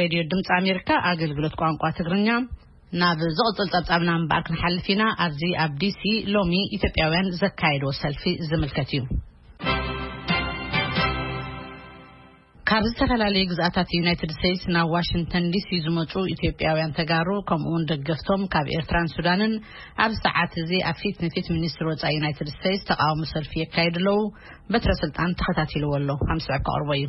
ሬድዮ ድምፂ ኣሜሪካ ኣገልግሎት ቋንቋ ትግርኛ ናብ ዝቕፅል ፀብፃብና እምበኣር ክንሓልፍ ኢና ኣብዚ ኣብ ዲሲ ሎሚ ኢትዮጵያውያን ዘካየድዎ ሰልፊ ዝምልከት እዩ ካብ ዝተፈላለዩ ግዝኣታት ዩናይትድ ስቴትስ ናብ ዋሽንግተን ዲሲ ዝመፁ ኢትዮጵያውያን ተጋሩ ከምኡውን ደገፍቶም ካብ ኤርትራን ሱዳንን ኣብ ሰዓት እዚ ኣብ ፊት ንፊት ሚኒስትሪ ወፃኢ ዩናይትድ ስቴትስ ተቃውሞ ሰልፊ የካይዱ ኣለዉ በትረ ስልጣን ተኸታቲልዎ ኣሎ ሃምስዕ ከቕርቦ እዩ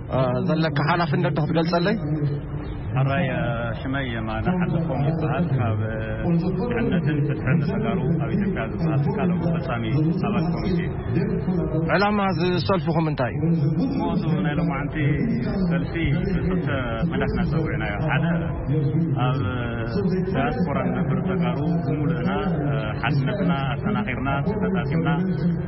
ዘለካ ሓላፍነት ዶ ክትገልጸለይ? ሕራይ ሽመይ የማነ ሓለፎም ይበሃል ካብ ድሕነትን ፍትሕን ንተጋሩ ኣብ ኢትዮጵያ ዝበሃል ትካል እው ፈጻሚ ኣባል ኮሚቴ ዕላማ እዚ ሰልፍኹም እንታይ እዩ? እሞ እዚ ናይ ሎማዓንቲ ሰልፊ ብክልተ መዳት ናፀውዒናዮ ሓደ ኣብ ዳያስፖራ ንነብር ተጋሩ ብምሉእና ሓድነትና ኣጠናኺርና ተፈጣጢምና